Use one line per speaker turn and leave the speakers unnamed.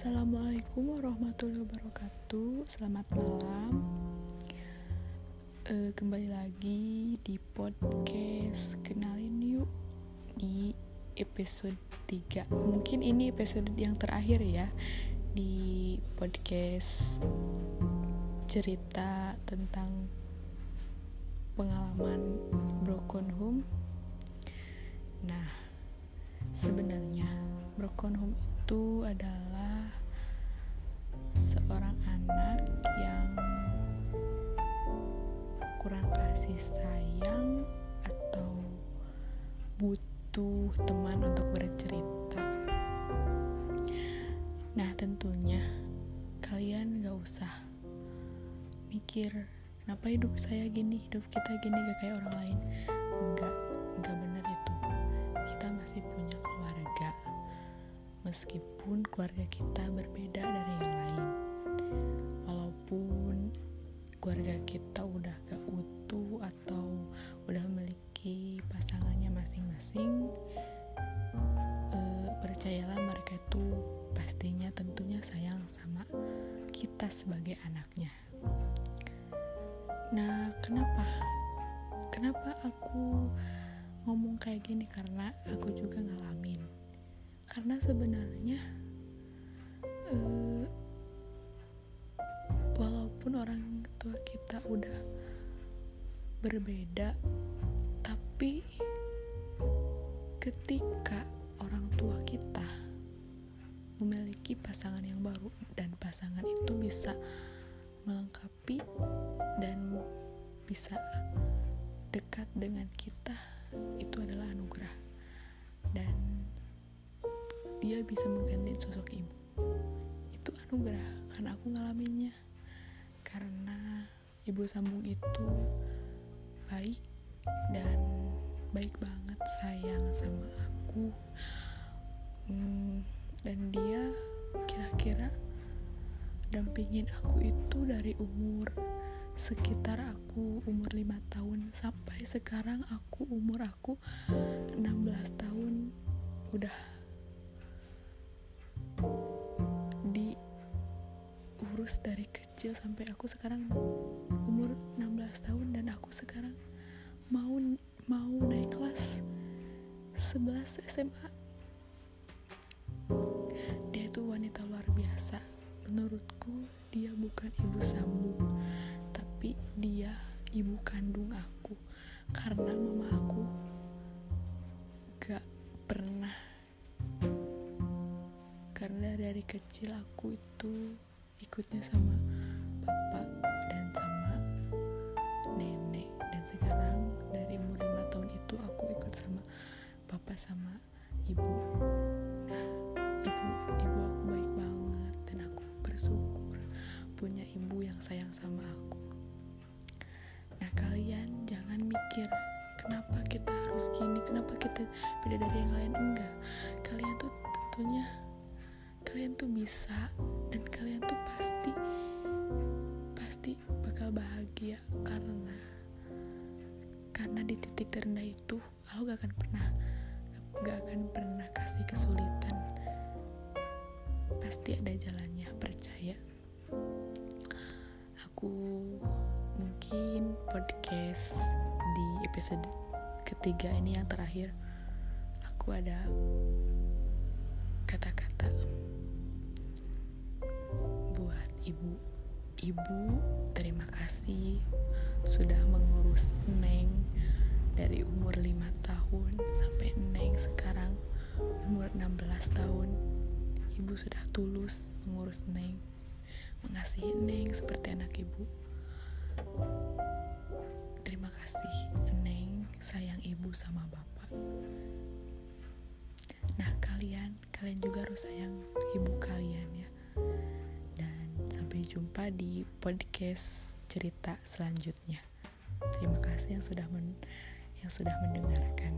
Assalamualaikum warahmatullahi wabarakatuh. Selamat malam. Uh, kembali lagi di podcast Kenalin Yuk di episode 3. Mungkin ini episode yang terakhir ya di podcast cerita tentang pengalaman broken home. Nah, sebenarnya broken home itu adalah butuh teman untuk bercerita. Nah, tentunya kalian gak usah mikir kenapa hidup saya gini, hidup kita gini gak kayak orang lain. Enggak, enggak benar itu. Kita masih punya keluarga meskipun keluarga kita berbeda dari yang lain walaupun keluarga kita udah gak utuh atau masing-masing uh, percayalah mereka itu pastinya tentunya sayang sama kita sebagai anaknya. Nah kenapa? Kenapa aku ngomong kayak gini? Karena aku juga ngalamin. Karena sebenarnya uh, walaupun orang tua kita udah berbeda tapi ketika orang tua kita memiliki pasangan yang baru dan pasangan itu bisa melengkapi dan bisa dekat dengan kita itu adalah anugerah. Dan dia bisa mengganti sosok ibu. Itu anugerah karena aku ngalaminnya. Karena ibu sambung itu baik dan baik banget sayang sama aku. Hmm, dan dia kira-kira dampingin aku itu dari umur sekitar aku umur 5 tahun sampai sekarang aku umur aku 16 tahun udah diurus dari kecil sampai aku sekarang umur 16 tahun dan aku sekarang mau mau naik kelas 11 SMA dia itu wanita luar biasa. Menurutku dia bukan ibu sambung tapi dia ibu kandung aku. Karena mama aku gak pernah karena dari kecil aku itu ikutnya sama bapak ibu. Nah ibu ibu aku baik banget dan aku bersyukur punya ibu yang sayang sama aku. Nah kalian jangan mikir kenapa kita harus gini kenapa kita beda dari yang lain enggak. Kalian tuh tentunya kalian tuh bisa dan kalian tuh pasti pasti bakal bahagia karena karena di titik terendah itu aku gak akan pernah gak akan pernah kasih kesulitan. Pasti ada jalannya percaya. Aku mungkin podcast di episode ketiga ini yang terakhir aku ada kata-kata buat ibu. Ibu terima kasih sudah mengurus Neng dari umur 5 tahun sampai Neng sekarang umur 16 tahun. Ibu sudah tulus mengurus Neng mengasihi Neng seperti anak ibu. Terima kasih Neng. Sayang ibu sama bapak. Nah kalian kalian juga harus sayang ibu kalian ya. Sampai jumpa di podcast cerita selanjutnya. Terima kasih yang sudah men yang sudah mendengarkan.